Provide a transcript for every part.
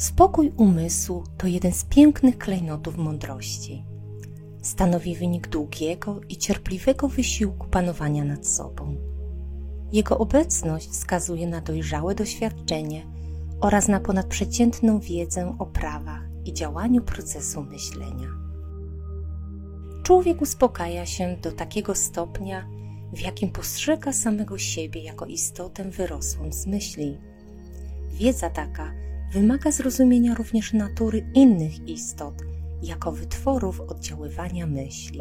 Spokój umysłu to jeden z pięknych klejnotów mądrości. Stanowi wynik długiego i cierpliwego wysiłku panowania nad sobą. Jego obecność wskazuje na dojrzałe doświadczenie oraz na ponadprzeciętną wiedzę o prawach i działaniu procesu myślenia. Człowiek uspokaja się do takiego stopnia, w jakim postrzega samego siebie jako istotę wyrosłą z myśli. Wiedza taka wymaga zrozumienia również natury innych istot jako wytworów oddziaływania myśli.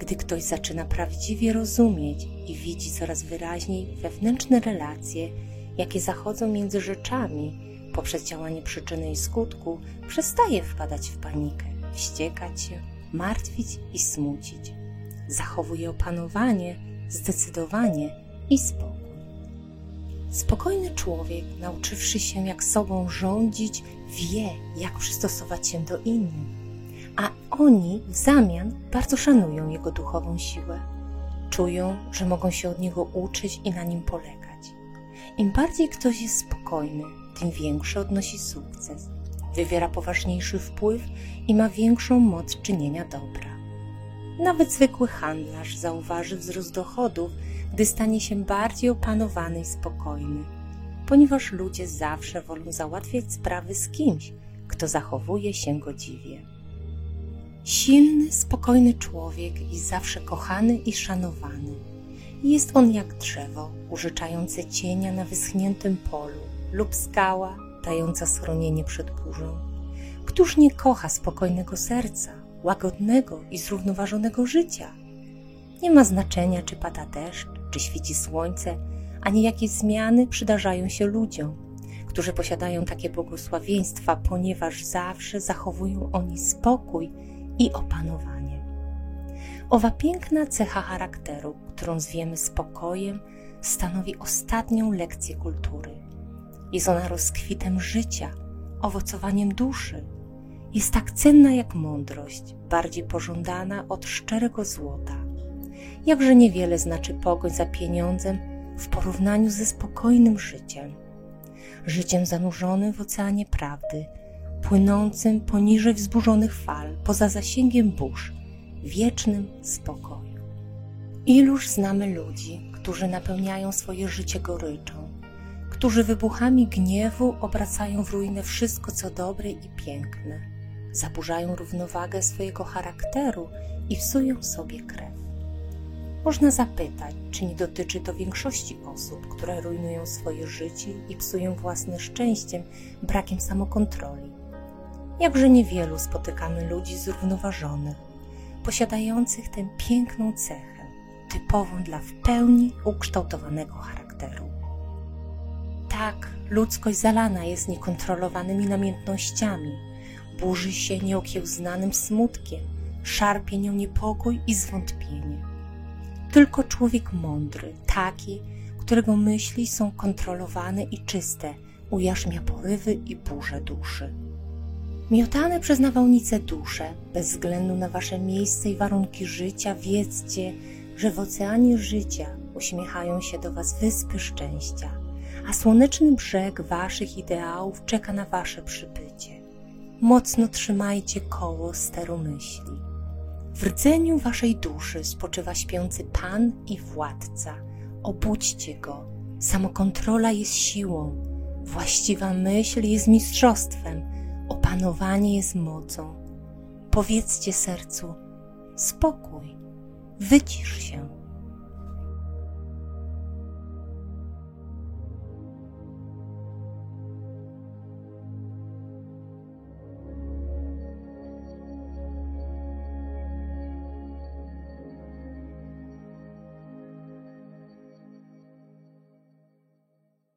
Gdy ktoś zaczyna prawdziwie rozumieć i widzi coraz wyraźniej wewnętrzne relacje, jakie zachodzą między rzeczami poprzez działanie przyczyny i skutku, przestaje wpadać w panikę, wściekać się, martwić i smucić. Zachowuje opanowanie, zdecydowanie i spokój. Spokojny człowiek, nauczywszy się jak sobą rządzić, wie, jak przystosować się do innych, a oni w zamian bardzo szanują jego duchową siłę. Czują, że mogą się od niego uczyć i na nim polegać. Im bardziej ktoś jest spokojny, tym większy odnosi sukces, wywiera poważniejszy wpływ i ma większą moc czynienia dobra. Nawet zwykły handlarz zauważy wzrost dochodów, gdy stanie się bardziej opanowany i spokojny, ponieważ ludzie zawsze wolą załatwiać sprawy z kimś, kto zachowuje się godziwie. Silny, spokojny człowiek jest zawsze kochany i szanowany. Jest on jak drzewo, użyczające cienia na wyschniętym polu lub skała, dająca schronienie przed burzą. Któż nie kocha spokojnego serca, łagodnego i zrównoważonego życia? Nie ma znaczenia, czy pada deszcz, czy świeci słońce, ani jakie zmiany przydarzają się ludziom, którzy posiadają takie błogosławieństwa, ponieważ zawsze zachowują oni spokój i opanowanie. Owa piękna cecha charakteru, którą zwiemy spokojem, stanowi ostatnią lekcję kultury. Jest ona rozkwitem życia, owocowaniem duszy. Jest tak cenna jak mądrość, bardziej pożądana od szczerego złota. Jakże niewiele znaczy pogoń za pieniądzem w porównaniu ze spokojnym życiem. Życiem zanurzonym w oceanie prawdy, płynącym poniżej wzburzonych fal, poza zasięgiem burz, wiecznym spokoju. Iluż znamy ludzi, którzy napełniają swoje życie goryczą, którzy wybuchami gniewu obracają w ruinę wszystko, co dobre i piękne, zaburzają równowagę swojego charakteru i psują sobie krew. Można zapytać, czy nie dotyczy to większości osób, które rujnują swoje życie i psują własne szczęściem brakiem samokontroli. Jakże niewielu spotykamy ludzi zrównoważonych, posiadających tę piękną cechę, typową dla w pełni ukształtowanego charakteru. Tak, ludzkość zalana jest niekontrolowanymi namiętnościami, burzy się nieokiełznanym smutkiem, szarpie nią niepokój i zwątpienie tylko człowiek mądry, taki, którego myśli są kontrolowane i czyste, ujarzmia porywy i burze duszy. Miotane przez nawałnice dusze, bez względu na wasze miejsce i warunki życia, wiedzcie, że w oceanie życia uśmiechają się do was wyspy szczęścia, a słoneczny brzeg waszych ideałów czeka na wasze przybycie. Mocno trzymajcie koło steru myśli. W rdzeniu waszej duszy spoczywa śpiący Pan i Władca. Obudźcie go. Samokontrola jest siłą. Właściwa myśl jest mistrzostwem. Opanowanie jest mocą. Powiedzcie sercu: spokój, wycisz się.